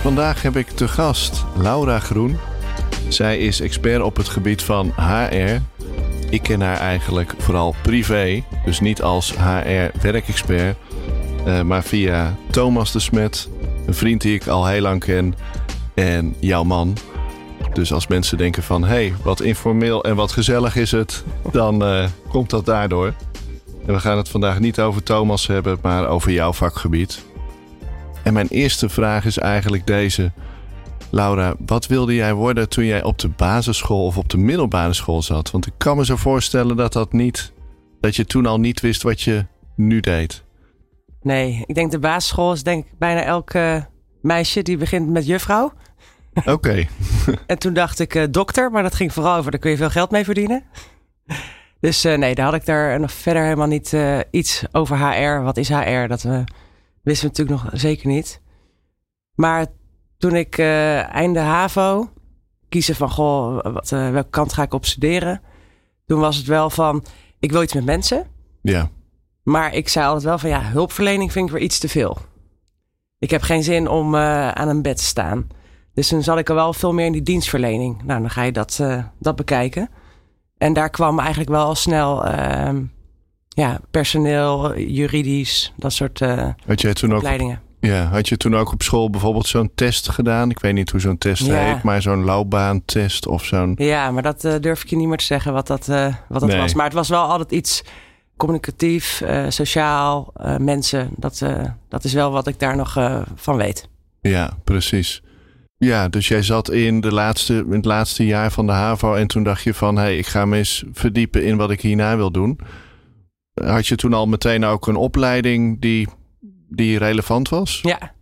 Vandaag heb ik te gast Laura Groen. Zij is expert op het gebied van HR. Ik ken haar eigenlijk vooral privé, dus niet als HR-werkexpert, uh, maar via Thomas de Smet, een vriend die ik al heel lang ken, en jouw man. Dus als mensen denken van, hé, hey, wat informeel en wat gezellig is het, dan uh, komt dat daardoor. En we gaan het vandaag niet over Thomas hebben, maar over jouw vakgebied. En mijn eerste vraag is eigenlijk deze. Laura, wat wilde jij worden toen jij op de basisschool of op de middelbare school zat? Want ik kan me zo voorstellen dat dat niet, dat je toen al niet wist wat je nu deed. Nee, ik denk de basisschool is denk ik bijna elke meisje die begint met juffrouw. Oké. en toen dacht ik uh, dokter, maar dat ging vooral over, daar kun je veel geld mee verdienen. Dus uh, nee, daar had ik daar nog verder helemaal niet uh, iets over HR. Wat is HR? Dat we wisten we natuurlijk nog zeker niet. Maar toen ik uh, einde HAVO kiezen van, goh, wat, uh, welke kant ga ik op studeren? Toen was het wel van, ik wil iets met mensen. Ja. Maar ik zei altijd wel van, ja, hulpverlening vind ik weer iets te veel. Ik heb geen zin om uh, aan een bed te staan. Dus toen zat ik er wel veel meer in die dienstverlening. Nou, dan ga je dat, dat bekijken. En daar kwam eigenlijk wel al snel ehm, ja, personeel, juridisch, dat soort uh, had jij toen opleidingen. Ook, ja, had je toen ook op school bijvoorbeeld zo'n test gedaan? Ik weet niet hoe zo'n test ja. heet, maar zo'n loopbaantest of zo'n... Ja, maar dat uh, durf ik je niet meer te zeggen wat dat, uh, wat dat nee. was. Maar het was wel altijd iets communicatief, sociaal, mensen. Dat, dat is wel wat ik daar nog van weet. Ja, precies. Ja, dus jij zat in, de laatste, in het laatste jaar van de HAVO en toen dacht je van... hé, hey, ik ga me eens verdiepen in wat ik hierna wil doen had je toen al meteen ook een opleiding die, die relevant was? Ja.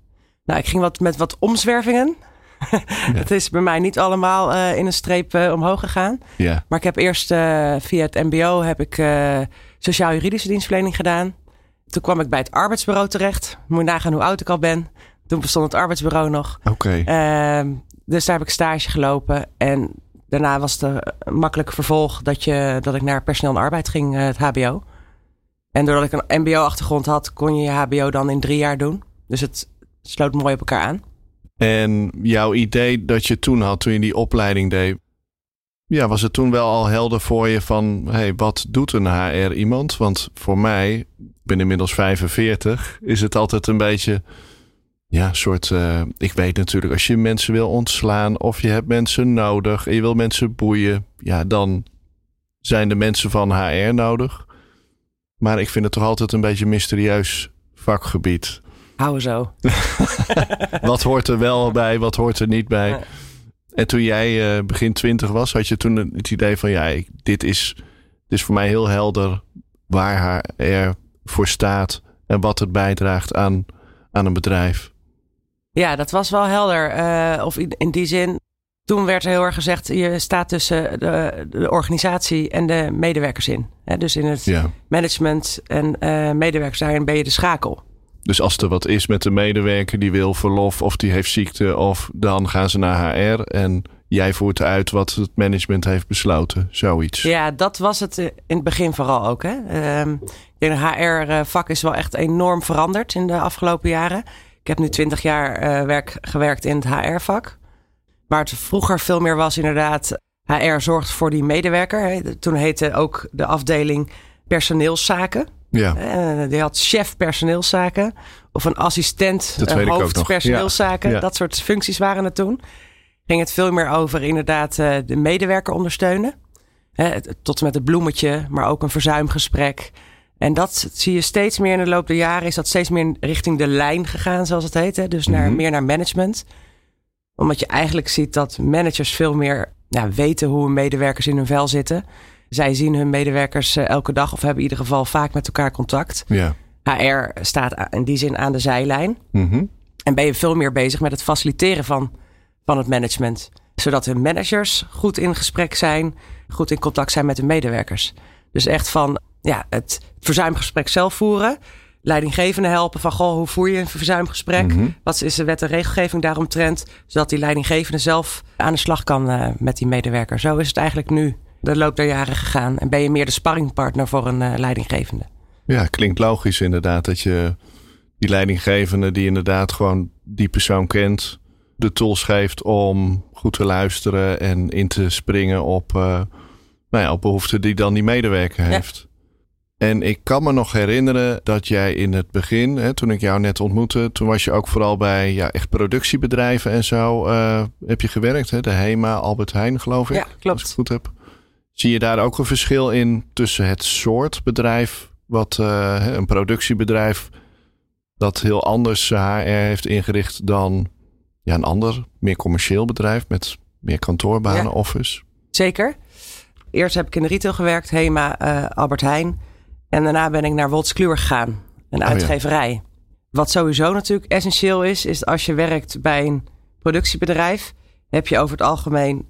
Nou, ik ging wat met wat omzwervingen. Ja. het is bij mij niet allemaal uh, in een streep uh, omhoog gegaan. Ja. Maar ik heb eerst uh, via het MBO heb ik sociaal-juridische dienstverlening gedaan. Toen kwam ik bij het arbeidsbureau terecht. Moet je nagaan hoe oud ik al ben. Toen bestond het arbeidsbureau nog. Oké. Okay. Ehm, dus daar heb ik stage gelopen. En daarna was het een makkelijk vervolg dat, je, dat ik naar personeel en arbeid ging, het HBO. En doordat ik een MBO-achtergrond had, kon je je HBO dan in drie jaar doen. Dus het sloot mooi op elkaar aan. En jouw idee dat je toen had, toen je die opleiding deed, ja, was het toen wel al helder voor je van, hey, wat doet een HR iemand? Want voor mij, ik ben inmiddels 45, is het altijd een beetje, ja, soort, uh, ik weet natuurlijk, als je mensen wil ontslaan of je hebt mensen nodig en je wil mensen boeien, ja, dan zijn de mensen van HR nodig. Maar ik vind het toch altijd een beetje een mysterieus vakgebied. Hou zo. wat hoort er wel bij, wat hoort er niet bij? En toen jij uh, begin twintig was, had je toen het idee van ja, dit, is, dit is voor mij heel helder waar HR voor staat en wat het bijdraagt aan, aan een bedrijf. Ja, dat was wel helder. Uh, of in die zin, toen werd er heel erg gezegd, je staat tussen de, de organisatie en de medewerkers in. dus in het ja. management en uh, medewerkers, daarin ben je de schakel. Dus als er wat is met de medewerker die wil verlof of die heeft ziekte, of dan gaan ze naar HR en jij voert uit wat het management heeft besloten, zoiets. Ja, dat was het in het begin vooral ook. Hè. Uh, ik denk dat HR-vak is wel echt enorm veranderd in de afgelopen jaren. Ik heb nu twintig jaar uh, werk, gewerkt in het HR-vak. Waar het vroeger veel meer was inderdaad, HR zorgt voor die medewerker. Toen heette ook de afdeling personeelszaken. Ja. Uh, die had chef personeelszaken of een assistent uh, hoofd personeelszaken. Ja. Dat soort functies waren het toen. Ging het veel meer over inderdaad uh, de medewerker ondersteunen. tot en met het bloemetje, maar ook een verzuimgesprek. En dat zie je steeds meer in de loop der jaren. Is dat steeds meer richting de lijn gegaan, zoals het heet. Hè? Dus naar, Mhm. meer naar management omdat je eigenlijk ziet dat managers veel meer ja, weten hoe hun medewerkers in hun vel zitten. Zij zien hun medewerkers uh, elke dag of hebben in ieder geval vaak met elkaar contact. Ja. HR staat in die zin aan de zijlijn. Mhm. En ben je veel meer bezig met het faciliteren van, van het management. Zodat hun managers goed in gesprek zijn, goed in contact zijn met hun medewerkers. Dus echt van ja, het verzuimgesprek zelf voeren. Leidinggevenden helpen van goh, hoe voer je een verzuimgesprek? Mhm. Wat is de wet en regelgeving daaromtrent? Zodat die leidinggevende zelf aan de slag kan uh, met die medewerker. Zo is het eigenlijk nu de loop der jaren gegaan. En ben je meer de sparringpartner voor een uh, leidinggevende. Ja, klinkt logisch inderdaad. Dat je die leidinggevende die inderdaad gewoon die persoon kent, de tools geeft om goed te luisteren en in te springen op, uh, nou ja, op behoeften die dan die medewerker heeft. En ik kan me nog herinneren dat jij in het begin, hè, toen ik jou net ontmoette, toen was je ook vooral bij ja, echt productiebedrijven en zo uh, heb je gewerkt. Hè? De HEMA, Albert Heijn geloof ik. Ja, klopt. Als ik het goed heb. Zie je daar ook een verschil in tussen het soort bedrijf, wat uh, een productiebedrijf dat heel anders HR heeft ingericht dan ja, een ander, meer commercieel bedrijf met meer kantoorbanen, ja. office? Zeker. Eerst heb ik in de retail gewerkt, HEMA, uh, Albert Heijn. En daarna ben ik naar Kluwer gegaan, een uitgeverij. Oh ja. Wat sowieso natuurlijk essentieel is, is als je werkt bij een productiebedrijf, heb je over het algemeen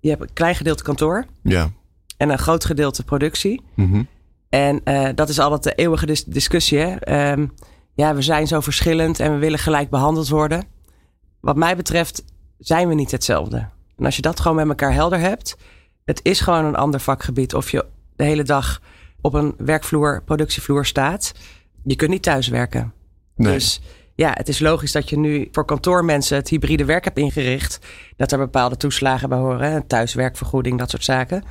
je hebt een klein gedeelte kantoor ja. en een groot gedeelte productie. Mm -hmm. En uh, dat is altijd de eeuwige dis discussie. Hè? Um, ja, we zijn zo verschillend en we willen gelijk behandeld worden. Wat mij betreft zijn we niet hetzelfde. En als je dat gewoon met elkaar helder hebt, het is gewoon een ander vakgebied. Of je de hele dag op een werkvloer, productievloer staat. Je kunt niet thuiswerken. Nee. Dus ja, het is logisch dat je nu voor kantoormensen het hybride werk hebt ingericht. Dat er bepaalde toeslagen bij horen, een thuiswerkvergoeding, dat soort zaken.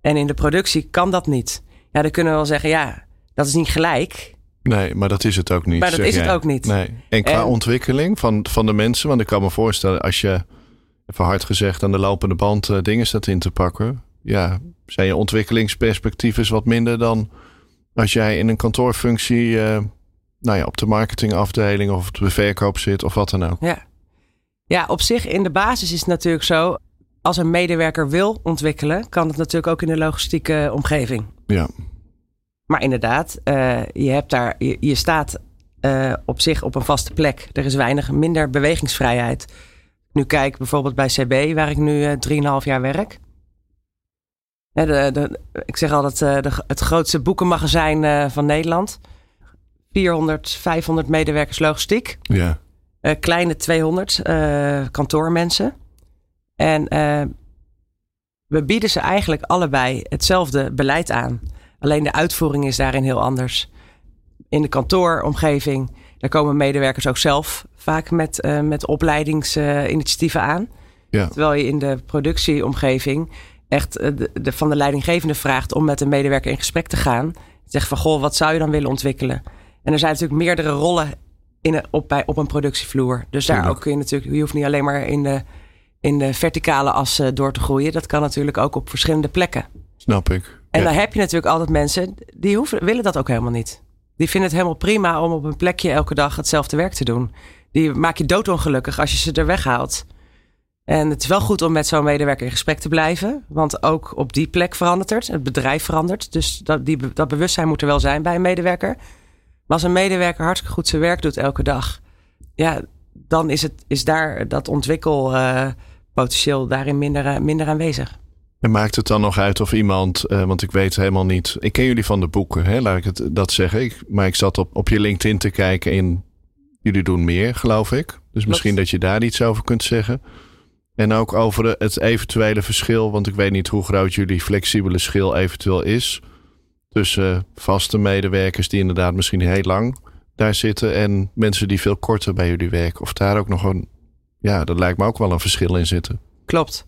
En in de productie kan dat niet. Ja, dan kunnen we wel zeggen, ja, dat is niet gelijk. Nee, maar dat is het ook niet. Maar dat is het ook niet. Nee. En qua En- ontwikkeling van, van de mensen, want ik kan me voorstellen als je, even hard gezegd, aan de lopende band eh, dingen staat in te pakken. Ja, zijn je ontwikkelingsperspectief is wat minder dan als jij in een kantoorfunctie, eh, nou ja, op de marketingafdeling of op de verkoop zit of wat dan ook. Ja. ja, op zich in de basis is het natuurlijk zo. Als een medewerker wil ontwikkelen, kan het natuurlijk ook in de logistieke omgeving. Ja, Maar inderdaad, eh, je, hebt daar, je, je staat eh, op zich op een vaste plek. Er is weinig minder bewegingsvrijheid. Nu kijk bijvoorbeeld bij CB, waar ik nu eh 3,5 jaar werk. Hè, de, de, ik zeg altijd eh, de, het grootste boekenmagazijn eh, van Nederland. 400, 500 medewerkers logistiek. ja, Eh, kleine 200 eh, kantoormensen. En we bieden ze eigenlijk allebei hetzelfde beleid aan. Alleen de uitvoering is daarin heel anders. In de kantooromgeving, daar komen medewerkers ook zelf vaak met, met opleidingsinitiatieven aan. ja, Terwijl je in de productieomgeving echt eh, de, de, van de leidinggevende vraagt om met een medewerker in gesprek te gaan. Zeg van, goh, wat zou je dan willen ontwikkelen? En er zijn natuurlijk meerdere rollen in een, op, bij, op een productievloer. Dus daar ook kun je natuurlijk, je hoeft niet alleen maar in de, in de verticale as eh, door te groeien. Dat kan natuurlijk ook op verschillende plekken. snap ik. En ja. dan heb je natuurlijk altijd mensen die hoeven, willen dat ook helemaal niet. Die vinden het helemaal prima om op een plekje elke dag hetzelfde werk te doen. Die maak je doodongelukkig als je ze er weghaalt. En het is wel goed om met zo'n medewerker in gesprek te blijven. Want ook op die plek verandert het. Het bedrijf verandert. Dus dat, die, dat bewustzijn moet er wel zijn bij een medewerker. Maar als een medewerker hartstikke goed zijn werk doet elke dag. Ja, dan is, het, is daar dat ontwikkelpotentieel daarin minder, eh, minder aanwezig. En maakt het dan nog uit of iemand, eh, want ik weet helemaal niet. Ik ken jullie van de boeken, hè, laat ik het dat zeggen. Ik, maar ik zat op, op je LinkedIn te kijken en jullie doen meer, geloof ik. Dus misschien dat je daar iets over kunt zeggen. En ook over het eventuele verschil, want ik weet niet hoe groot jullie flexibele schil eventueel is. Tussen vaste medewerkers die inderdaad misschien heel lang daar zitten en mensen die veel korter bij jullie werken. Of daar ook nog een, ja, dat lijkt me ook wel een verschil in zitten. Klopt.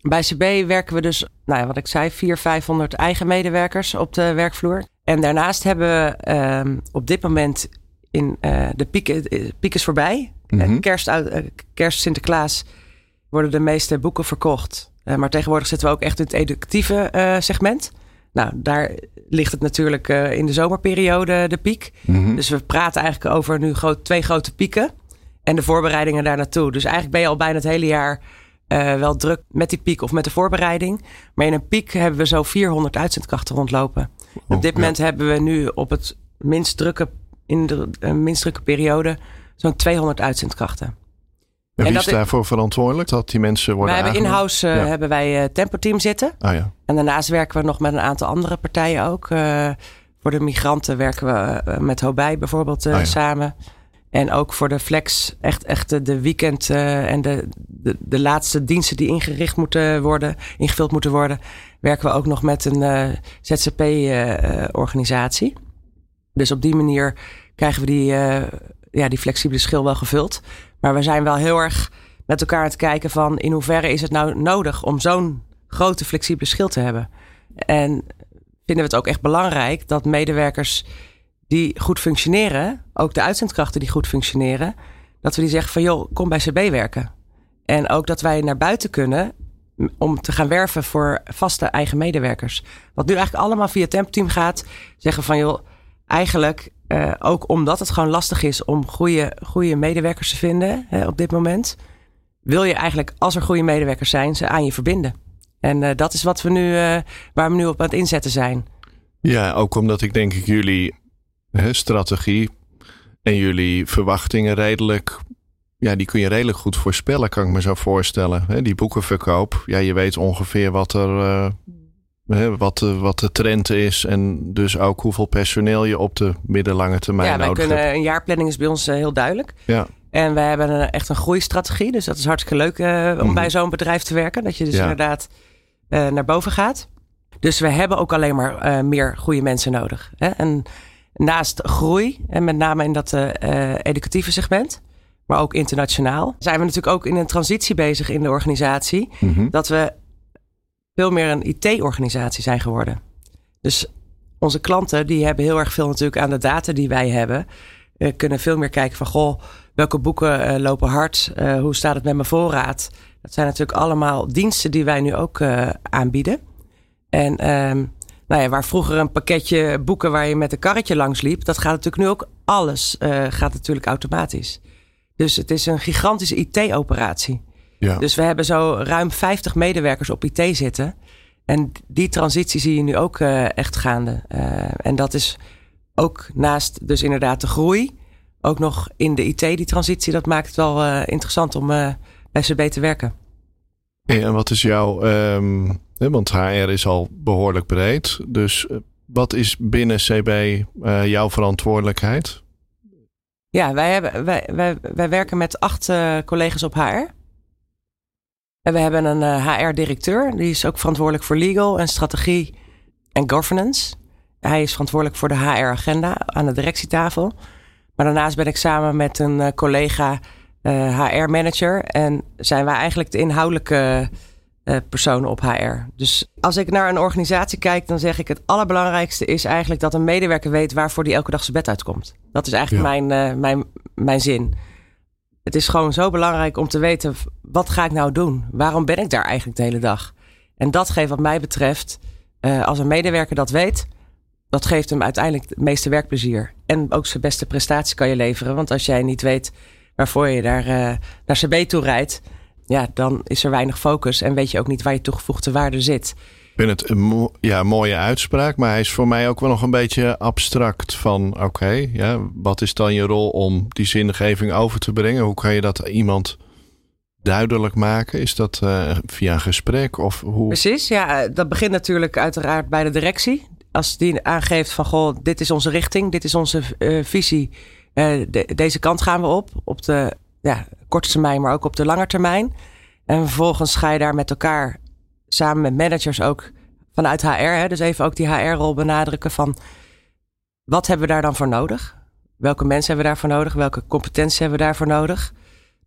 Bij CB werken we dus, nou ja, wat ik zei, 400, 500 eigen medewerkers op de werkvloer. En daarnaast hebben we ehm, op dit moment in eh, de piek, eh, piek is voorbij. Mhm. Eh, kerst, kerst, Sinterklaas worden de meeste boeken verkocht. Eh, maar tegenwoordig zitten we ook echt in het educatieve eh, segment. Nou, daar ligt het natuurlijk eh, in de zomerperiode de piek. Mhm. Dus we praten eigenlijk over nu groot, twee grote pieken. En de voorbereidingen daar naartoe. Dus eigenlijk ben je al bijna het hele jaar wel druk met die piek of met de voorbereiding. Maar in een piek hebben we zo 400 uitzendkrachten rondlopen. Oh, op dit ja. moment hebben we nu op het minst drukke, in de minst drukke periode zo'n 200 uitzendkrachten. En wie is daarvoor verantwoordelijk? Dat die mensen worden Wij hebben in-house eh, Ja. hebben wij eh Tempo Team zitten. Ah ja. En daarnaast werken we nog met een aantal andere partijen ook. Eh, voor de migranten werken we met Hobij bijvoorbeeld Ah, ja. samen. En ook voor de flex, echt, echt de- weekend en de, de, de laatste diensten die ingericht moeten worden, ingevuld moeten worden, werken we ook nog met een ZZP-organisatie. dus op die manier krijgen we die, ja, die flexibele schil wel gevuld. Maar we zijn wel heel erg met elkaar aan het kijken van in hoeverre is het nou nodig om zo'n grote flexibele schil te hebben. En vinden we het ook echt belangrijk dat medewerkers die goed functioneren, ook de uitzendkrachten die goed functioneren, dat we die zeggen van joh, kom bij CB werken. En ook dat wij naar buiten kunnen om te gaan werven voor vaste eigen medewerkers. Wat nu eigenlijk allemaal via Tempteam gaat, zeggen van joh, eigenlijk eh, ook omdat het gewoon lastig is om goede, goede medewerkers te vinden hè, op dit moment, wil je eigenlijk als er goede medewerkers zijn, ze aan je verbinden. En eh, dat is wat we nu, eh, waar we nu op aan het inzetten zijn. Ja, ook omdat ik denk ik jullie hè, strategie en jullie verwachtingen redelijk... Ja, die kun je redelijk goed voorspellen, kan ik me zo voorstellen. Die boekenverkoop, ja, je weet ongeveer wat er... eh, hè, wat, de, wat de trend is en dus ook hoeveel personeel je op de middellange termijn ja, wij nodig kunnen, hebt. een jaarplanning is bij ons eh, heel duidelijk. Ja, En we hebben een, echt een groeistrategie. Dus dat is hartstikke leuk eh, om Mhm. bij zo'n bedrijf te werken. Dat je dus Ja. inderdaad eh, naar boven gaat. Dus we hebben ook alleen maar eh, meer goede mensen nodig. Hè? En naast groei, en met name in dat eh, eh, educatieve segment, maar ook internationaal, zijn we natuurlijk ook in een transitie bezig in de organisatie. mhm. Dat we veel meer een IT-organisatie zijn geworden. Dus onze klanten die hebben heel erg veel natuurlijk aan de data die wij hebben. Eh, kunnen veel meer kijken van goh, welke boeken eh, lopen hard? Eh, hoe staat het met mijn voorraad? Dat zijn natuurlijk allemaal diensten die wij nu ook aanbieden. En ehm, nou ja, waar vroeger een pakketje boeken waar je met een karretje langs liep, dat gaat natuurlijk nu ook alles gaat natuurlijk automatisch. Dus het is een gigantische IT-operatie. Ja. Dus we hebben zo ruim 50 medewerkers op IT zitten. En die transitie zie je nu ook eh, echt gaande. Eh, en dat is ook naast dus inderdaad de groei. Ook nog in de IT die transitie. Dat maakt het wel eh, interessant om bij CB te werken. En wat is jouw, ehm, want HR is al behoorlijk breed. Dus wat is binnen CB jouw verantwoordelijkheid? Ja, wij, hebben, wij, wij, wij werken met acht collega's op HR. En we hebben een HR-directeur. Die is ook verantwoordelijk voor legal en strategie en governance. Hij is verantwoordelijk voor de HR-agenda aan de directietafel. Maar daarnaast ben ik samen met een eh, collega HR-manager. En zijn wij eigenlijk de inhoudelijke eh, personen op HR. Dus als ik naar een organisatie kijk, dan zeg ik het allerbelangrijkste is eigenlijk dat een medewerker weet waarvoor die elke dag zijn bed uitkomt. Dat is eigenlijk Ja. mijn, eh, mijn, mijn zin. Het is gewoon zo belangrijk om te weten, wat ga ik nou doen? Waarom ben ik daar eigenlijk de hele dag? En dat geeft wat mij betreft, eh, als een medewerker dat weet, dat geeft hem uiteindelijk het meeste werkplezier. En ook zijn beste prestatie kan je leveren. Want als jij niet weet waarvoor je daar eh, naar CB toe rijdt, ja, dan is er weinig focus en weet je ook niet waar je toegevoegde waarde zit. Vind het een ja, mooie uitspraak, maar hij is voor mij ook wel nog een beetje abstract. Van oké, ja, wat is dan je rol om die zingeving over te brengen? Hoe kan je dat iemand duidelijk maken? Is dat eh, via een gesprek of hoe? Precies, ja, eh, dat begint natuurlijk uiteraard bij de directie. Als die aangeeft van, goh, dit is onze richting, dit is onze eh, visie. De- deze kant gaan we op, op de ja, korte termijn, maar ook op de lange termijn. En vervolgens ga je daar met elkaar, samen met managers ook vanuit HR, hè, dus even ook die HR-rol benadrukken van, wat hebben we daar dan voor nodig? Welke mensen hebben we daarvoor nodig? Welke competenties hebben we daarvoor nodig?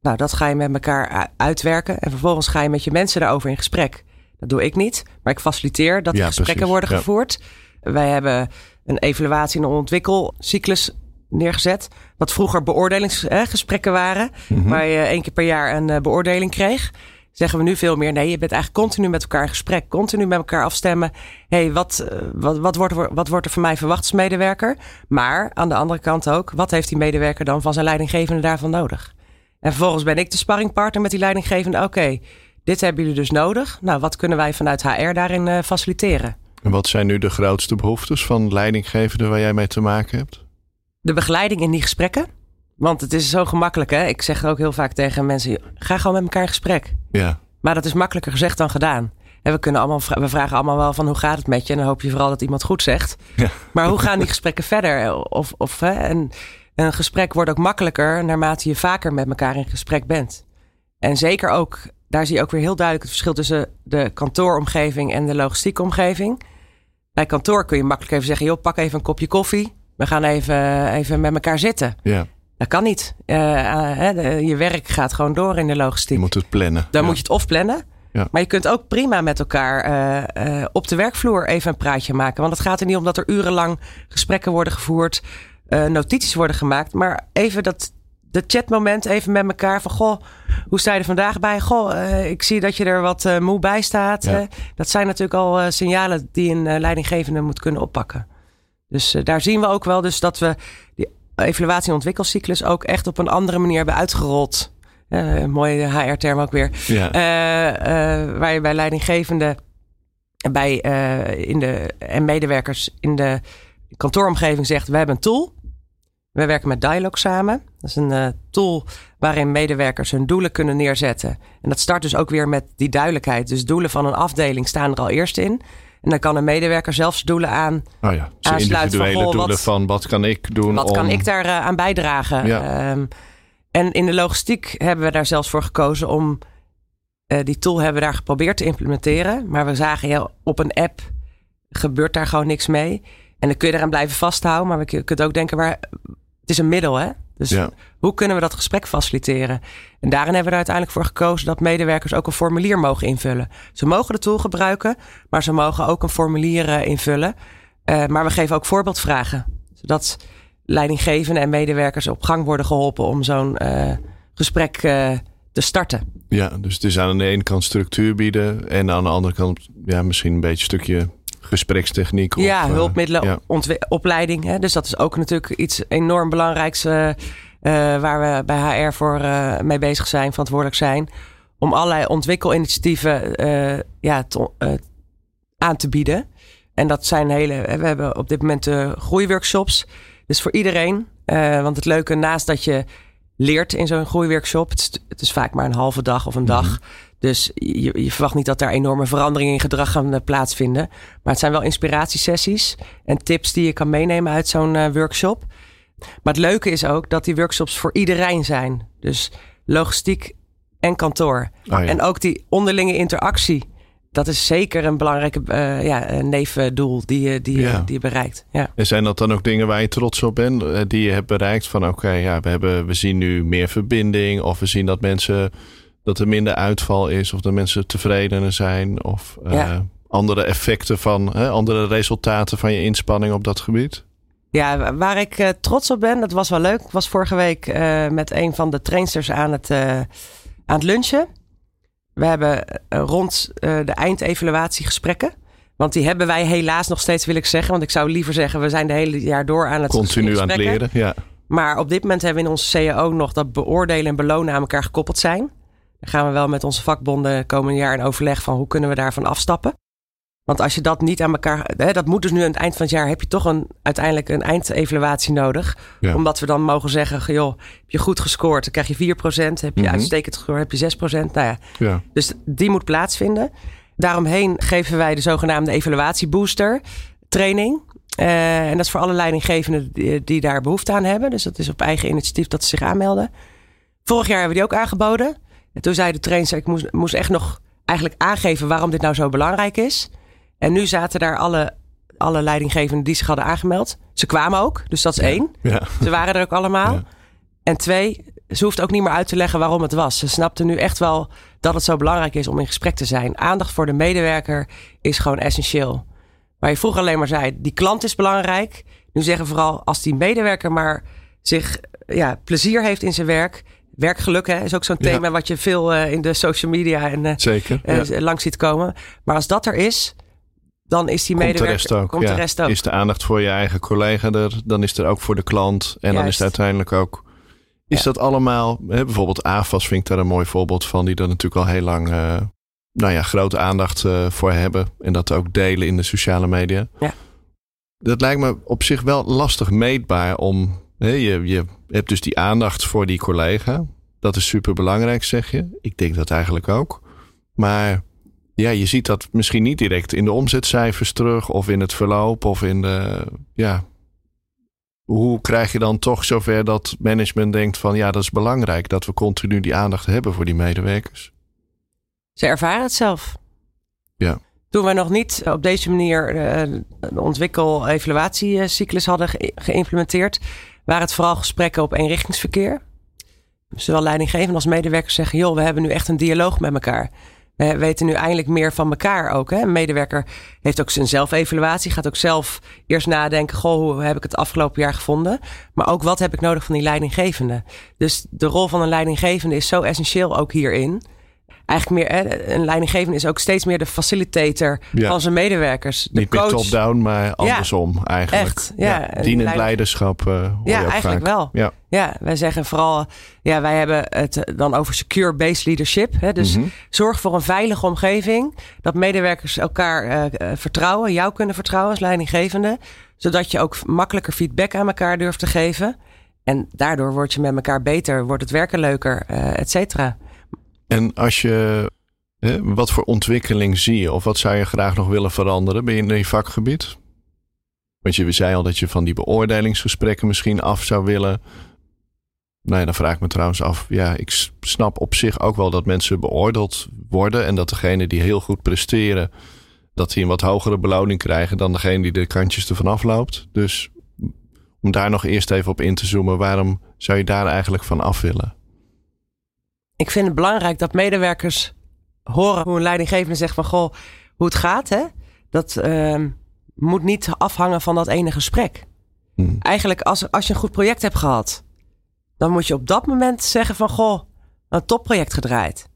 Nou, dat ga je met elkaar uitwerken. En vervolgens ga je met je mensen daarover in gesprek. Dat doe ik niet, maar ik faciliteer dat die Ja, gesprekken precies, worden ja. gevoerd. Wij hebben een evaluatie- en ontwikkelcyclus neergezet. Wat vroeger beoordelingsgesprekken waren. Mhm. Waar je één keer per jaar een eh, beoordeling kreeg. Zeggen we nu veel meer, nee, je bent eigenlijk continu met elkaar in gesprek. Continu met elkaar afstemmen. hey, wat, eh, wat, wat, wordt er, wat wordt er van mij verwacht als medewerker? Maar aan de andere kant ook, wat heeft die medewerker dan van zijn leidinggevende daarvan nodig? En vervolgens ben ik de sparringpartner met die leidinggevende. Oké, dit hebben jullie dus nodig. Nou, wat kunnen wij vanuit HR daarin eh, faciliteren? En wat zijn nu de grootste behoeftes van leidinggevenden waar jij mee te maken hebt? De begeleiding in die gesprekken. Want het is zo gemakkelijk, hè? Ik zeg ook heel vaak tegen mensen: ga gewoon met elkaar in gesprek. Ja. Maar dat is makkelijker gezegd dan gedaan. En we, kunnen allemaal, we vragen allemaal wel van hoe gaat het met je? En dan hoop je vooral dat iemand goed zegt. Ja. Maar hoe gaan die gesprekken verder? Of, of, hè? En een gesprek wordt ook makkelijker naarmate je vaker met elkaar in gesprek bent. En zeker ook, daar zie je ook weer heel duidelijk het verschil tussen de kantooromgeving en de logistieke omgeving. Bij kantoor kun je makkelijk even zeggen: joh, pak even een kopje koffie. We gaan even, even met elkaar zitten. ja. Dat kan niet. Eh, eh, je werk gaat gewoon door in de logistiek. Je moet het plannen. Dan ja. moet je het of plannen. Ja. Maar je kunt ook prima met elkaar eh, op de werkvloer even een praatje maken. Want het gaat er niet om dat er urenlang gesprekken worden gevoerd, notities worden gemaakt. Maar even dat de chatmoment even met elkaar van goh, hoe sta je er vandaag bij? Goh, ik zie dat je er wat moe bij staat. Ja. Dat zijn natuurlijk al signalen die een leidinggevende moet kunnen oppakken. Dus daar zien we ook wel dus dat we die evaluatie- en ontwikkelcyclus ook echt op een andere manier hebben uitgerold. Eh, mooie HR-term ook weer. Ja. Eh, eh, waar je bij leidinggevenden bij, in de, en medewerkers in de kantooromgeving zegt: We hebben een tool. We werken met Dialog samen. Dat is een tool waarin medewerkers hun doelen kunnen neerzetten. En dat start dus ook weer met die duidelijkheid. Dus doelen van een afdeling staan er al eerst in. En dan kan een medewerker zelfs doelen aan Oh ja, aansluiten van, individuele goh, doelen wat- van wat kan ik doen wat om... kan ik daar eh, aan bijdragen? Ja. Ehm, en in de logistiek hebben we daar zelfs voor gekozen om eh, die tool hebben we daar geprobeerd te implementeren. Maar we zagen ja, op een app gebeurt daar gewoon niks mee. En dan kun je eraan blijven vasthouden. Maar je kunt ook denken, maar het is een middel hè. Dus Ja. hoe kunnen we dat gesprek faciliteren? En daarin hebben we er uiteindelijk voor gekozen dat medewerkers ook een formulier mogen invullen. Ze mogen de tool gebruiken, maar ze mogen ook een formulier eh, invullen. Eh, maar we geven ook voorbeeldvragen, zodat leidinggevenden en medewerkers op gang worden geholpen om zo'n eh, gesprek te starten. Ja, dus het is aan de ene kant structuur bieden en aan de andere kant ja, misschien een beetje een stukje gesprekstechniek. of, ja, eh, hulpmiddelen, ja. ontwi- opleiding. Hè? Dus dat is ook natuurlijk iets enorm belangrijks eh, eh, waar we bij HR voor mee bezig zijn, verantwoordelijk zijn. Om allerlei ontwikkelinitiatieven ja, aan te bieden. En dat zijn hele. We hebben op dit moment de groeiworkshops. Dus voor iedereen. want het leuke naast dat je leert in zo'n groeiworkshop. Het is, het is vaak maar een halve dag of een dag. Dus je, je verwacht niet dat daar enorme veranderingen in gedrag gaan eh, plaatsvinden. Maar het zijn wel inspiratiesessies en tips die je kan meenemen uit zo'n eh, workshop. Maar het leuke is ook dat die workshops voor iedereen zijn. Dus logistiek en kantoor. Ja. En ook die onderlinge interactie. Dat is zeker een belangrijke eh, ja, nevendoel die je, die, Ja. die je bereikt. Ja. En zijn dat dan ook dingen waar je trots op bent, die je hebt bereikt? Van oké, ja, we, hebben, we zien nu meer verbinding, of we zien dat mensen dat er minder uitval is, of dat mensen tevredener zijn, of eh, Ja. andere effecten van, hè, andere resultaten van je inspanning op dat gebied? Ja, waar ik eh, trots op ben, dat was wel leuk. Ik was vorige week eh, met een van de trainsters aan het, aan het lunchen. We hebben rond de eindevaluatie gesprekken. Want die hebben wij helaas nog steeds, wil ik zeggen. Want ik zou liever zeggen, we zijn de hele jaar door aan het Continu aan het leren, ja. Maar op dit moment hebben we in onze CAO nog dat beoordelen en belonen aan elkaar gekoppeld zijn. Dan gaan we wel met onze vakbonden komend jaar in overleg van hoe kunnen we daarvan afstappen. Want als je dat niet aan elkaar. Hè, dat moet dus nu aan het eind van het jaar. Heb je toch een, uiteindelijk een eindevaluatie nodig. Ja. Omdat we dan mogen zeggen: joh, heb je goed gescoord, dan krijg je 4%. Heb je Mhm. uitstekend gescoord, heb je 6%. Nou ja, ja. dus die moet plaatsvinden. Daaromheen geven wij de zogenaamde evaluatiebooster training. Eh, en dat is voor alle leidinggevenden die, die daar behoefte aan hebben. Dus dat is op eigen initiatief dat ze zich aanmelden. Vorig jaar hebben we die ook aangeboden. En toen zei de trainer, ik moest, moest echt nog eigenlijk aangeven waarom dit nou zo belangrijk is. En nu zaten daar alle, alle leidinggevenden die zich hadden aangemeld. Ze kwamen ook, dus dat is één. ja. Ze waren er ook allemaal. Ja. En twee, ze hoeft ook niet meer uit te leggen waarom het was. Ze snapte nu echt wel dat het zo belangrijk is om in gesprek te zijn. Aandacht voor de medewerker is gewoon essentieel. Waar je vroeger alleen maar zei, die klant is belangrijk. Nu zeggen vooral, als die medewerker maar zich ja, plezier heeft in zijn werk. Werkgeluk hè, is ook zo'n Ja. thema wat je veel eh, in de social media en, eh, Zeker. eh, ja. langs ziet komen. Maar als dat er is, dan is die Komt de medewerker... rest ook. Komt ja. de rest ook. Is de aandacht voor je eigen collega er, dan is er ook voor de klant. En dan is het uiteindelijk ook. Is dat allemaal, hè, bijvoorbeeld AFAS vind ik daar een mooi voorbeeld van, die er natuurlijk al heel lang nou ja, grote aandacht voor hebben. En dat ook delen in de sociale media. Ja. Dat lijkt me op zich wel lastig meetbaar om je, je hebt dus die aandacht voor die collega. Dat is super belangrijk, zeg je. Ik denk dat eigenlijk ook. Maar ja, je ziet dat misschien niet direct in de omzetcijfers terug of in het verloop of in de. Ja. Hoe krijg je dan toch zover dat management denkt van ja, dat is belangrijk dat we continu die aandacht hebben voor die medewerkers? Ze ervaren het zelf. Ja. Toen we nog niet op deze manier de ontwikkel-evaluatiecyclus hadden geïmplementeerd, waren het vooral gesprekken op eenrichtingsverkeer. Zowel leidinggevenden als medewerkers zeggen: joh, we hebben nu echt een dialoog met elkaar. We weten nu eindelijk meer van elkaar ook. Hè? Een medewerker heeft ook zijn zelfevaluatie. Gaat ook zelf eerst nadenken. Goh, hoe heb ik het afgelopen jaar gevonden? Maar ook wat heb ik nodig van die leidinggevende? Dus de rol van een leidinggevende is zo essentieel ook hierin eigenlijk meer, hè, een leidinggevende is ook steeds meer de facilitator van zijn medewerkers. De Niet coach. meer top-down, maar andersom eigenlijk. Echt, ja. Dienend leiderschap uh, hoor Ja, eigenlijk vaak. wel. Ja. Ja, wij zeggen vooral, ja, wij hebben het dan over secure based leadership. Hè? Dus Mhm. zorg voor een veilige omgeving. Dat medewerkers elkaar eh, eh, vertrouwen, jou kunnen vertrouwen als leidinggevende. Zodat je ook makkelijker feedback aan elkaar durft te geven. En daardoor word je met elkaar beter, wordt het werken leuker, eh et cetera. En als je, hè, wat voor ontwikkeling zie je? Of wat zou je graag nog willen veranderen bij in je vakgebied? Want je zei al dat je van die beoordelingsgesprekken misschien af zou willen. Nou ja, dan vraag ik me trouwens af. Ja, ik snap op zich ook wel dat mensen beoordeeld worden. En dat degene die heel goed presteren, dat die een wat hogere beloning krijgen dan degene die de kantjes ervan afloopt. Dus om daar nog eerst even op in te zoomen, waarom zou je daar eigenlijk van af willen? Ik vind het belangrijk dat medewerkers horen hoe een leidinggevende zegt van goh, hoe het gaat. Hè? Dat ehm, moet niet afhangen van dat ene gesprek. Hmm. Eigenlijk als, als je een goed project hebt gehad, dan moet je op dat moment zeggen van goh, een topproject gedraaid.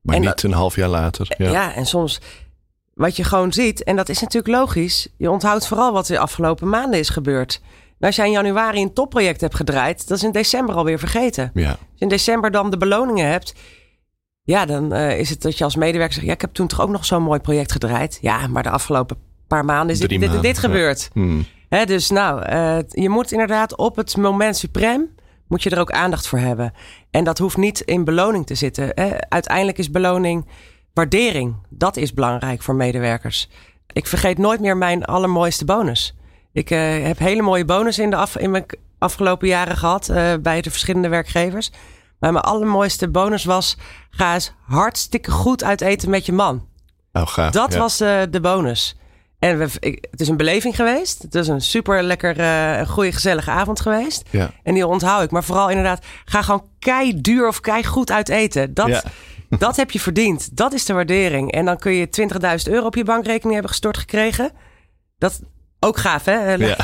Maar En niet een half jaar later. Ja. Ja. en soms wat je gewoon ziet, en dat is natuurlijk logisch, je onthoudt vooral wat er de afgelopen maanden is gebeurd. Als jij in januari een topproject hebt gedraaid, dat is in december alweer vergeten. ja. Als je in december dan de beloningen hebt. Ja, dan eh, is het dat je als medewerker zegt: Ja, ik heb toen toch ook nog zo'n mooi project gedraaid. Ja, maar de afgelopen paar maanden is dit, dit, dit, ja. gebeurd. Hmm. Hè, dus nou, eh, je moet inderdaad op het moment suprem. Moet je er ook aandacht voor hebben. En dat hoeft niet in beloning te zitten. Hè. Uiteindelijk is beloning waardering. Dat is belangrijk voor medewerkers. Ik vergeet nooit meer mijn allermooiste bonus. Ik eh, heb hele mooie bonus in, de af, in mijn afgelopen jaren gehad eh, bij de verschillende werkgevers. Maar mijn allermooiste bonus was: ga eens hartstikke goed uit eten met je man. Oh, gaaf. Dat ja. was eh, de bonus. En we, ik- het is een beleving geweest. Het is een super lekker, een goede, gezellige avond geweest. Ja. En die onthoud ik. Maar vooral inderdaad, ga gewoon kei duur of kei goed uit eten. Dat, Ja. dat heb je verdiend. Dat is de waardering. En dan kun je 20.000 euro op je bankrekening hebben gestort gekregen. Dat ook gaaf, hè? Ja.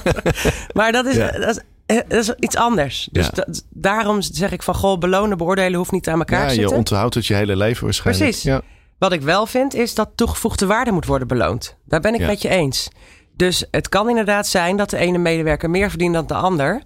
Maar dat is, Ja. dat, is, eh, dat is iets anders. Dus Ja. dat- daarom zeg ik van, goh, belonen, beoordelen hoeft niet aan elkaar ja, te je zitten. onthoudt het je hele leven waarschijnlijk. Precies. Ja. Wat ik wel vind, is dat toegevoegde waarde moet worden beloond. Daar ben ik Ja. met je eens. Dus het kan inderdaad zijn dat de ene medewerker meer verdient dan de ander.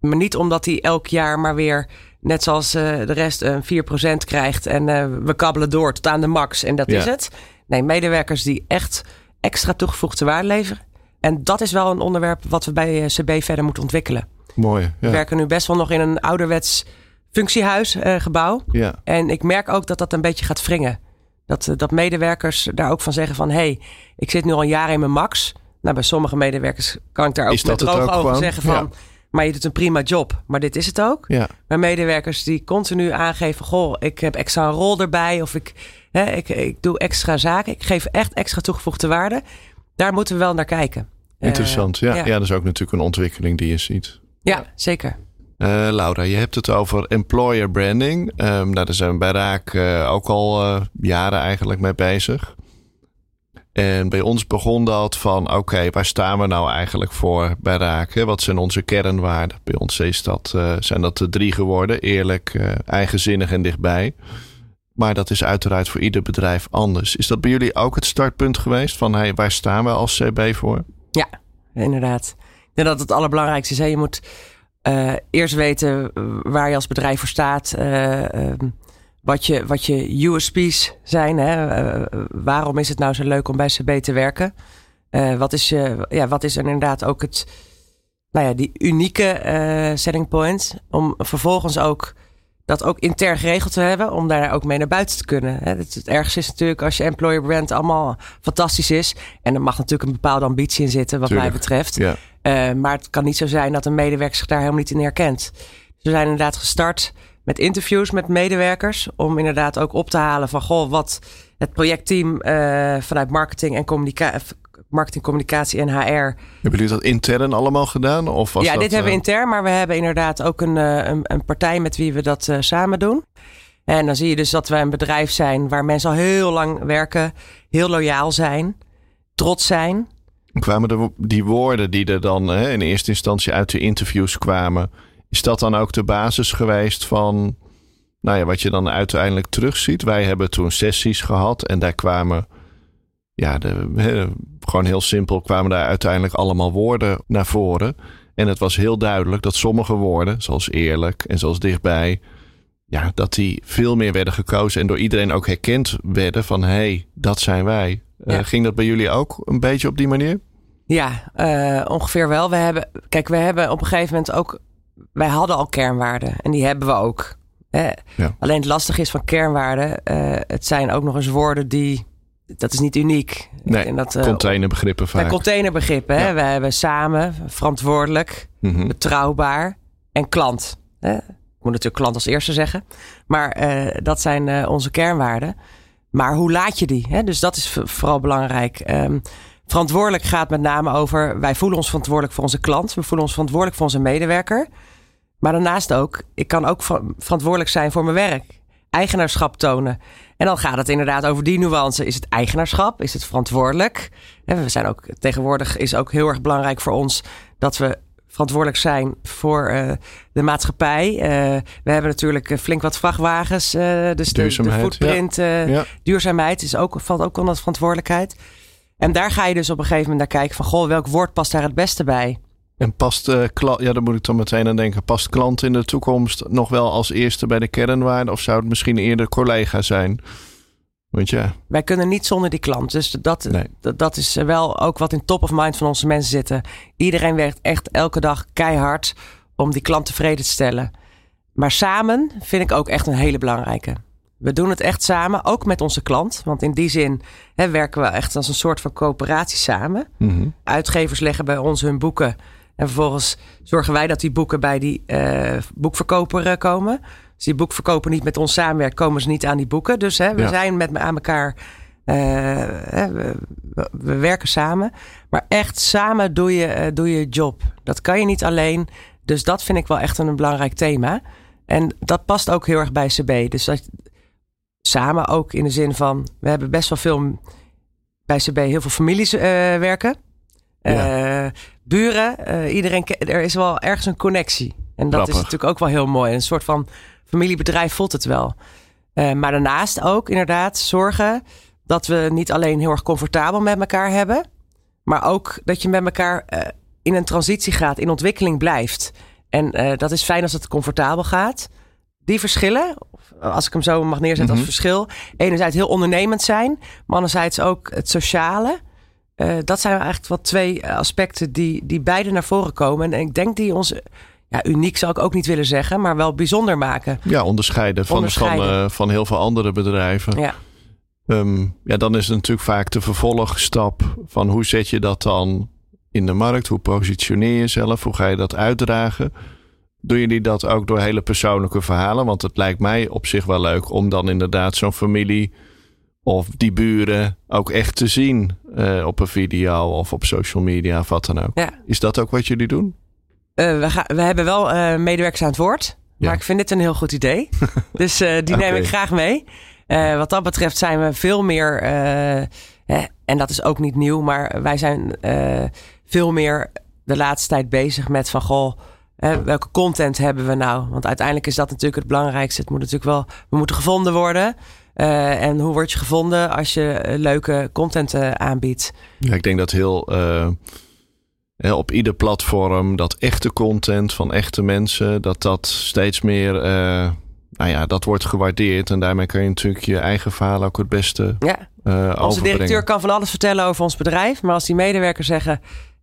Maar niet omdat hij elk jaar maar weer, net zoals eh, de rest, een 4% krijgt. En eh, we kabbelen door tot aan de max en dat Ja. is het. Nee, medewerkers die echt extra toegevoegde waarde leveren. En dat is wel een onderwerp wat we bij eh, CB verder moeten ontwikkelen. Mooi. We Ja. werken nu best wel nog in een ouderwets functiehuisgebouw. Ja. En ik merk ook dat dat een beetje gaat wringen. Dat, eh, dat medewerkers daar ook van zeggen van... hé, hey, ik zit nu al een jaar in mijn max. Nou, bij sommige medewerkers kan ik daar ook met droge ogen gewoon? zeggen van... Ja. maar je doet een prima job. Maar dit is het ook. Ja. Maar medewerkers die continu aangeven... goh, ik heb extra een rol erbij... of ik, hè, ik, ik doe extra zaken. Ik geef echt extra toegevoegde waarde. Daar moeten we wel naar kijken. Eh, Interessant. ja. ja. Ja. dat is ook natuurlijk een ontwikkeling die je ziet. ja, zeker. Eh, Laura, je hebt het over employer branding. Ehm nou, daar zijn we bij Raak eh, ook al jaren eigenlijk mee bezig. En bij ons begon dat van, oké, waar staan we nou eigenlijk voor bij Raak? Hè? Wat zijn onze kernwaarden? Bij ons is dat, zijn dat de drie geworden. Eerlijk, eigenzinnig en dichtbij. Maar dat is uiteraard voor ieder bedrijf anders. Is dat bij jullie ook het startpunt geweest? Van, hey, waar staan we als CB voor? Ja, inderdaad. Ik denk dat het allerbelangrijkste is. Je moet eh, eerst weten waar je als bedrijf voor staat. eh, ehm, wat, je, wat je USP's zijn. Hè? Eh, waarom is het nou zo leuk om bij CB te werken? Eh, wat, is je, ja, wat is er inderdaad ook het, nou ja, die unieke selling points. Om vervolgens ook dat ook intern geregeld te hebben. Om daar ook mee naar buiten te kunnen. Het, het ergste is natuurlijk als je employer brand allemaal fantastisch is. En er mag natuurlijk een bepaalde ambitie in zitten wat mij betreft. Ja. Uh, maar het kan niet zo zijn dat een medewerker zich daar helemaal niet in herkent. we zijn inderdaad gestart met interviews met medewerkers. Om inderdaad ook op te halen van goh, wat het projectteam uh, vanuit marketing en communicatie marketing, communicatie en HR. Hebben jullie dat intern allemaal gedaan? Of was ja, dit hebben we eh, intern, maar we hebben inderdaad ook een, eh, een, een partij met wie we dat uh, samen doen. En dan zie je dus dat we een bedrijf zijn waar mensen al heel lang werken, heel loyaal zijn, trots zijn. Kwamen de, die woorden die er dan hè, in eerste instantie uit de interviews kwamen, is dat dan ook de basis geweest van nou ja, wat je dan uiteindelijk terugziet? Wij hebben toen sessies gehad en daar kwamen ja, de, gewoon heel simpel kwamen daar uiteindelijk allemaal woorden naar voren. En het was heel duidelijk dat sommige woorden, zoals eerlijk en zoals dichtbij, ja, dat die veel meer werden gekozen en door iedereen ook herkend werden van hé, hey, dat zijn wij. Eh, ging dat bij jullie ook een beetje op die manier? Ja, uh, ongeveer wel. We hebben, kijk, we hebben op een gegeven moment ook, wij hadden al kernwaarden en die hebben we ook. Ja. Alleen het lastige is van kernwaarden, uh, het zijn ook nog eens woorden die dat is niet uniek. Nee, dat, uh, containerbegrippen vaak. containerbegrippen. Hè? We hebben samen, verantwoordelijk, mhm. betrouwbaar en klant. Hè? Ik moet natuurlijk klant als eerste zeggen. Maar uh, dat zijn uh, onze kernwaarden. Maar hoe laat je die? Hè? Dus dat is vooral belangrijk. Um, verantwoordelijk gaat met name over... wij voelen ons verantwoordelijk voor onze klant. We voelen ons verantwoordelijk voor onze medewerker. Maar daarnaast ook, ik kan ook verantwoordelijk zijn voor mijn werk eigenaarschap tonen. En dan gaat het inderdaad over die nuance. Is het eigenaarschap? Is het verantwoordelijk? En we zijn ook tegenwoordig is ook heel erg belangrijk voor ons dat we verantwoordelijk zijn voor uh, de maatschappij. Uh, we hebben natuurlijk flink wat vrachtwagens. Uh, dus de, de footprint, ja. duurzaamheid is ook, valt ook onder verantwoordelijkheid. En daar ga je dus op een gegeven moment naar kijken van... goh, welk woord past daar het beste bij? En past uh, ja, dan moet ik dan meteen aan denken. Past klant in de toekomst nog wel als eerste bij de kernwaarde? Of zou het misschien eerder collega zijn? Want ja. Wij kunnen niet zonder die klant. Dus dat, dat, dat, is wel ook wat in top of mind van onze mensen zitten. Iedereen werkt echt elke dag keihard om die klant tevreden te stellen. Maar samen vind ik ook echt een hele belangrijke. We doen het echt samen, ook met onze klant. Want in die zin hè, werken we echt als een soort van coöperatie samen. Mm Uitgevers leggen bij ons hun boeken en vervolgens zorgen wij dat die boeken bij die uh, boekverkoper uh, komen. Als die boekverkoper niet met ons samenwerkt, komen ze niet aan die boeken. Dus hè, we zijn met aan elkaar. Uh, we, we, werken samen. Maar echt samen doe je, doe je job. Dat kan je niet alleen. Dus dat vind ik wel echt een belangrijk thema. En dat past ook heel erg bij CB. Dus dat, samen ook in de zin van... We hebben best wel veel bij CB heel veel families werken. Ja. Uh, buren, uh, iedereen, er is wel ergens een connectie. En dat is natuurlijk ook wel heel mooi. Een soort van familiebedrijf voelt het wel. Uh, maar daarnaast ook inderdaad zorgen dat we niet alleen heel erg comfortabel met elkaar hebben, maar ook dat je met elkaar in een transitie gaat, in ontwikkeling blijft. En dat is fijn als het comfortabel gaat. Die verschillen, als ik hem zo mag neerzetten als mhm. verschil, enerzijds heel ondernemend zijn, maar anderzijds ook het sociale. Uh, dat zijn eigenlijk wel twee aspecten die, die beide naar voren komen. En ik denk die ons ja, uniek zou ik ook niet willen zeggen, maar wel bijzonder maken. Ja, onderscheiden van, onderscheiden. van, uh, van heel veel andere bedrijven. Ja. Um, ja, dan is het natuurlijk vaak de vervolgstap van hoe zet je dat dan in de markt? Hoe positioneer je jezelf? Hoe ga je dat uitdragen? Doen jullie dat ook door hele persoonlijke verhalen? Want het lijkt mij op zich wel leuk om dan inderdaad zo'n familie of die buren ook echt te zien uh, op een video of op social media of wat dan ook. Ja. Is dat ook wat jullie doen? Uh, we, gaan, we hebben wel uh, medewerkers aan het woord. Ja. Maar ik vind dit een heel goed idee. dus die neem ik graag mee. wat dat betreft zijn we veel meer, hè, en dat is ook niet nieuw, maar wij zijn veel meer de laatste tijd bezig met van goh, welke content hebben we nou? Want uiteindelijk is dat natuurlijk het belangrijkste. Het moet natuurlijk wel, we moeten gevonden worden. Uh, en hoe word je gevonden als je eh, leuke content uh, aanbiedt? Ja, ik denk dat heel uh, op ieder platform dat echte content van echte mensen, dat dat steeds meer, nou ja, dat wordt gewaardeerd. En daarmee kan je natuurlijk je eigen verhaal ook het beste ja. Onze directeur kan van alles vertellen over ons bedrijf. Maar als die medewerkers zeggen,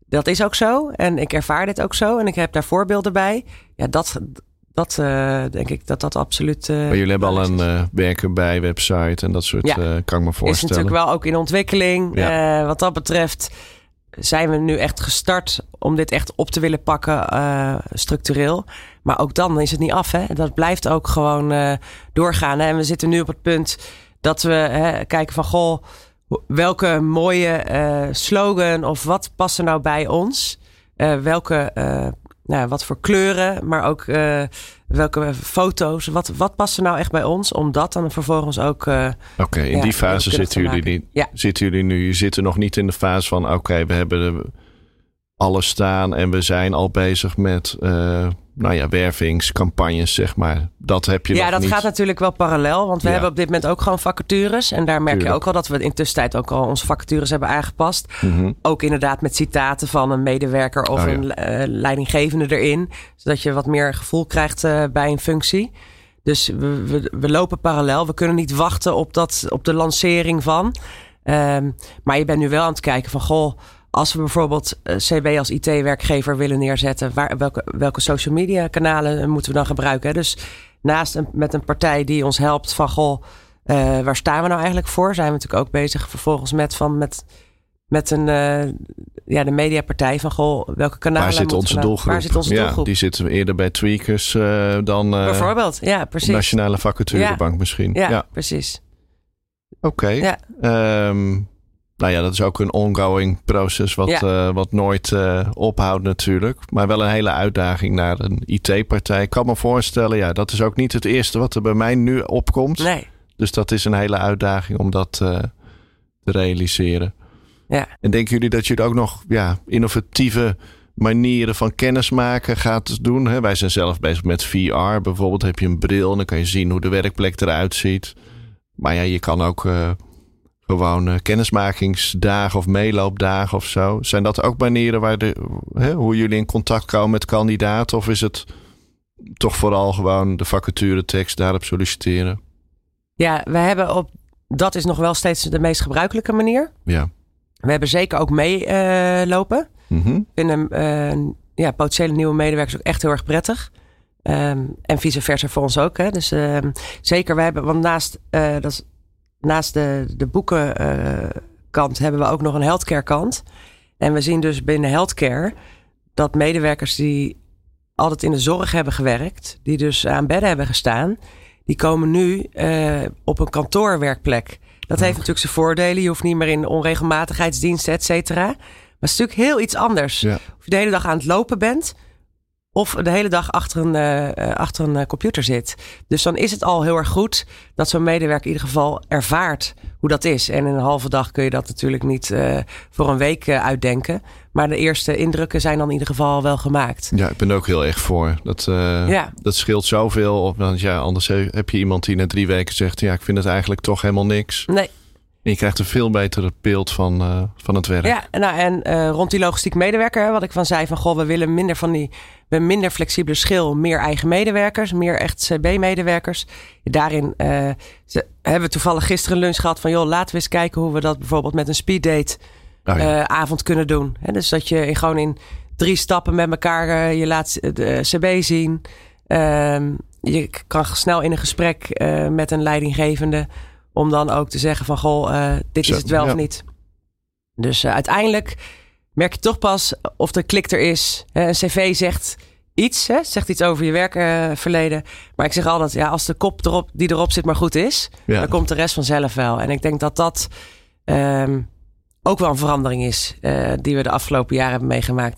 dat is ook zo. En ik ervaar dit ook zo. En ik heb daar voorbeelden bij. Ja, dat, dat uh, denk ik dat dat absoluut. Uh, maar jullie hebben al een uh, werken bij website en dat soort. Ja. kan ik me voorstellen. Is natuurlijk wel ook in ontwikkeling. Ja. wat dat betreft zijn we nu echt gestart om dit echt op te willen pakken structureel. Maar ook dan is het niet af. Hè? Dat blijft ook gewoon doorgaan. Hè? En we zitten nu op het punt dat we hè, kijken van goh welke mooie uh, slogan of wat past er nou bij ons? Welke, nou, wat voor kleuren, maar ook welke foto's. Wat, wat past er nou echt bij ons? Om dat dan vervolgens ook. oké, okay, in die fase zitten jullie, niet, ja. zitten jullie nu. Je zit er nog niet in de fase van: oké, we hebben alles staan en we zijn al bezig met nou ja, wervingscampagnes, zeg maar. Dat heb je Ja, dat gaat natuurlijk wel parallel. Want we hebben op dit moment ook gewoon vacatures. En daar merk je ook al dat we in tussentijd ook al onze vacatures hebben aangepast. Mhm. Ook inderdaad met citaten van een medewerker of Oh, een eh, leidinggevende erin. Zodat je wat meer gevoel krijgt eh, bij een functie. Dus we, we, we lopen parallel. We kunnen niet wachten op, dat, op de lancering van. Ehm, maar je bent nu wel aan het kijken van... goh, als we bijvoorbeeld eh, CB als IT-werkgever willen neerzetten, waar, welke, welke social media kanalen moeten we dan gebruiken? Dus naast een, met een partij die ons helpt van goh, uh, waar staan we nou eigenlijk voor? Zijn we natuurlijk ook bezig vervolgens met van met, met een uh, ja, de mediapartij van goh, welke kanalen waar zit onze nou, doelgroep? Waar zit onze doelgroep? Ja, die zitten eerder bij tweakers uh, dan bijvoorbeeld, ja, precies. Nationale vacaturebank ja. misschien. Ja, ja. precies. Oké. Okay. Ja. Um, nou ja, dat is ook een ongoing proces wat, Ja. uh, wat nooit uh, ophoudt natuurlijk. Maar wel een hele uitdaging naar een IT-partij. Ik kan me voorstellen, ja, dat is ook niet het eerste wat er bij mij nu opkomt. Nee. Dus dat is een hele uitdaging om dat uh, te realiseren. Ja. En denken jullie dat jullie ook nog ja, innovatieve manieren van kennismaken gaat doen? Hè? Wij zijn zelf bezig met VR. Bijvoorbeeld heb je een bril en dan kan je zien hoe de werkplek eruit ziet. Maar ja, je kan ook gewoon uh, kennismakingsdagen of meeloopdagen of zo. Zijn dat ook manieren waar de, hè, hoe jullie in contact komen met kandidaten? Of is het toch vooral gewoon de vacature tekst daarop solliciteren? Ja, we hebben op. Dat is nog wel steeds de meest gebruikelijke manier. Ja. We hebben zeker ook meelopen. Mm -hmm. Uh, ja, potentiële nieuwe medewerkers ook echt heel erg prettig. Um, en vice versa voor ons ook. Hè. Dus uh, zeker, we hebben, want naast, uh, dat is, naast de, de boekenkant hebben we ook nog een healthcare kant. En we zien dus binnen healthcare dat medewerkers die altijd in de zorg hebben gewerkt, die dus aan bedden hebben gestaan, die komen nu uh, op een kantoorwerkplek. Dat heeft natuurlijk zijn voordelen. Je hoeft niet meer in onregelmatigheidsdiensten, et cetera. Maar het is natuurlijk heel iets anders. Ja. Of je de hele dag aan het lopen bent. Of de hele dag achter een, uh, achter een uh, computer zit. Dus dan is het al heel erg goed dat zo'n medewerker in ieder geval ervaart hoe dat is. En in een halve dag kun je dat natuurlijk niet uh, voor een week uitdenken. Maar de eerste indrukken zijn dan in ieder geval wel gemaakt. Ja, ik ben er ook heel erg voor. Dat, ja. dat scheelt zoveel. Want ja, anders heb je iemand die na drie weken zegt... ja, ik vind het eigenlijk toch helemaal niks. Nee. En je krijgt een veel beter beeld van, uh, van het werk. Ja, nou, en uh, rond die logistiek medewerker, wat ik van zei van goh, we willen minder van die, we minder flexibele schil, meer eigen medewerkers, meer echt CB-medewerkers. Daarin uh, ze, hebben we toevallig gisteren een lunch gehad van joh, laten we eens kijken hoe we dat bijvoorbeeld met een speeddate oh, ja. avond kunnen doen. Dus dat je gewoon in drie stappen met elkaar je laat de CB zien. Ehm, je kan snel in een gesprek met een leidinggevende. Om dan ook te zeggen van, goh, uh, dit Zo, is het wel ja. of niet. Dus uh, uiteindelijk merk je toch pas of de klik er is. Hè, een cv zegt iets, hè, zegt iets over je werkverleden. Maar ik zeg altijd, ja, als de kop erop, die erop zit maar goed is... Ja. dan komt de rest vanzelf wel. En ik denk dat dat um, ook wel een verandering is... Uh, die we de afgelopen jaren hebben meegemaakt.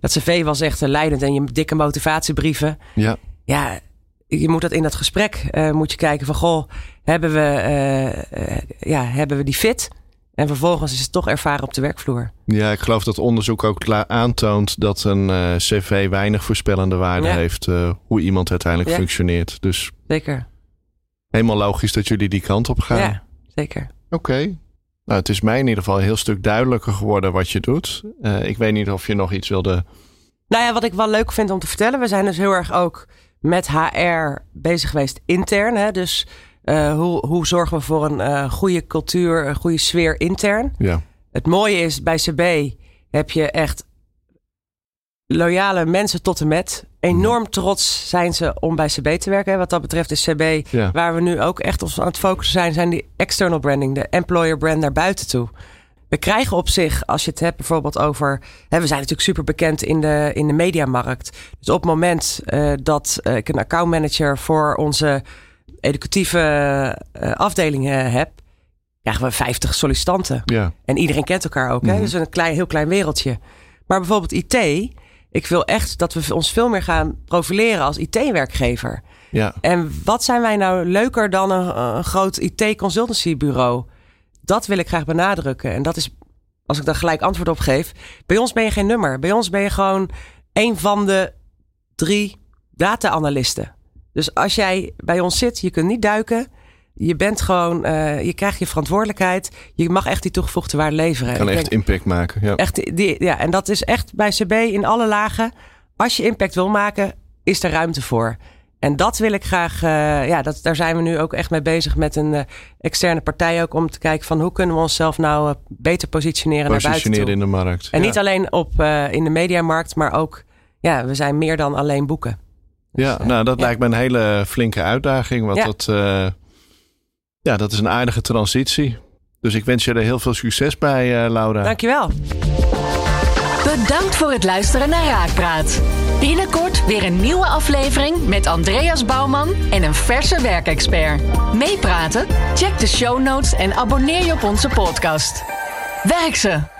Dat cv was echt leidend en je dikke motivatiebrieven. Ja. Ja, je moet dat in dat gesprek uh, moet je kijken van goh, hebben we, uh, uh, ja, hebben we die fit? En vervolgens is het toch ervaren op de werkvloer. Ja, ik geloof dat onderzoek ook aantoont dat een uh, cv weinig voorspellende waarde Ja. heeft uh, hoe iemand uiteindelijk Ja. functioneert. Dus Zeker. helemaal logisch dat jullie die kant op gaan. Ja, zeker. Oké. Nou, het is mij in ieder geval een heel stuk duidelijker geworden wat je doet. Uh, ik weet niet of je nog iets wilde. Nou ja, wat ik wel leuk vind om te vertellen. We zijn dus heel erg ook met HR bezig geweest intern. Hè? Dus uh, hoe, hoe zorgen we voor een uh, goede cultuur, een goede sfeer intern? Ja. Het mooie is bij CB heb je echt loyale mensen tot en met. Enorm trots zijn ze om bij CB te werken. Wat dat betreft is CB, Ja. waar we nu ook echt op aan het focussen zijn, zijn die external branding, de employer brand naar buiten toe. We krijgen op zich, als je het hebt bijvoorbeeld over. Hè, we zijn natuurlijk super bekend in de, in de mediamarkt. Dus op het moment eh, dat eh, ik een accountmanager voor onze educatieve eh, afdelingen heb, krijgen we 50 sollicitanten. Ja, En iedereen kent elkaar ook. Hè? Mhm. Dus een klein, heel klein wereldje. Maar bijvoorbeeld IT. Ik wil echt dat we ons veel meer gaan profileren als IT-werkgever. ja. En wat zijn wij nou leuker dan een, een groot IT-consultancybureau? Dat wil ik graag benadrukken. En dat is, als ik daar gelijk antwoord op geef. Bij ons ben je geen nummer. Bij ons ben je gewoon een van de drie data-analisten. Dus als jij bij ons zit, je kunt niet duiken. Je bent gewoon, eh, je krijgt je verantwoordelijkheid. Je mag echt die toegevoegde waarde leveren. Kan echt denk- impact maken. Ja. Echt, die, ja, en dat is echt bij CB in alle lagen. Als je impact wil maken, is er ruimte voor. En dat wil ik graag, eh, ja, dat, daar zijn we nu ook echt mee bezig met een eh, externe partij ook. Om te kijken van hoe kunnen we onszelf nou eh, beter positioneren, naar buiten Positioneren toe. in de markt. En ja. niet alleen op, eh, in de mediamarkt, maar ook, ja, we zijn meer dan alleen boeken. Ja, eh, nou, dat ja. lijkt me een hele flinke uitdaging. Want Ja. dat, eh, ja, dat is een aardige transitie. Dus ik wens je er heel veel succes bij, eh, Laura. Dankjewel. Bedankt voor het luisteren naar Raakpraat. Binnenkort weer een nieuwe aflevering met Andreas Bouwman en een verse werkexpert. Meepraten? Check de show notes en abonneer je op onze podcast. Werk ze!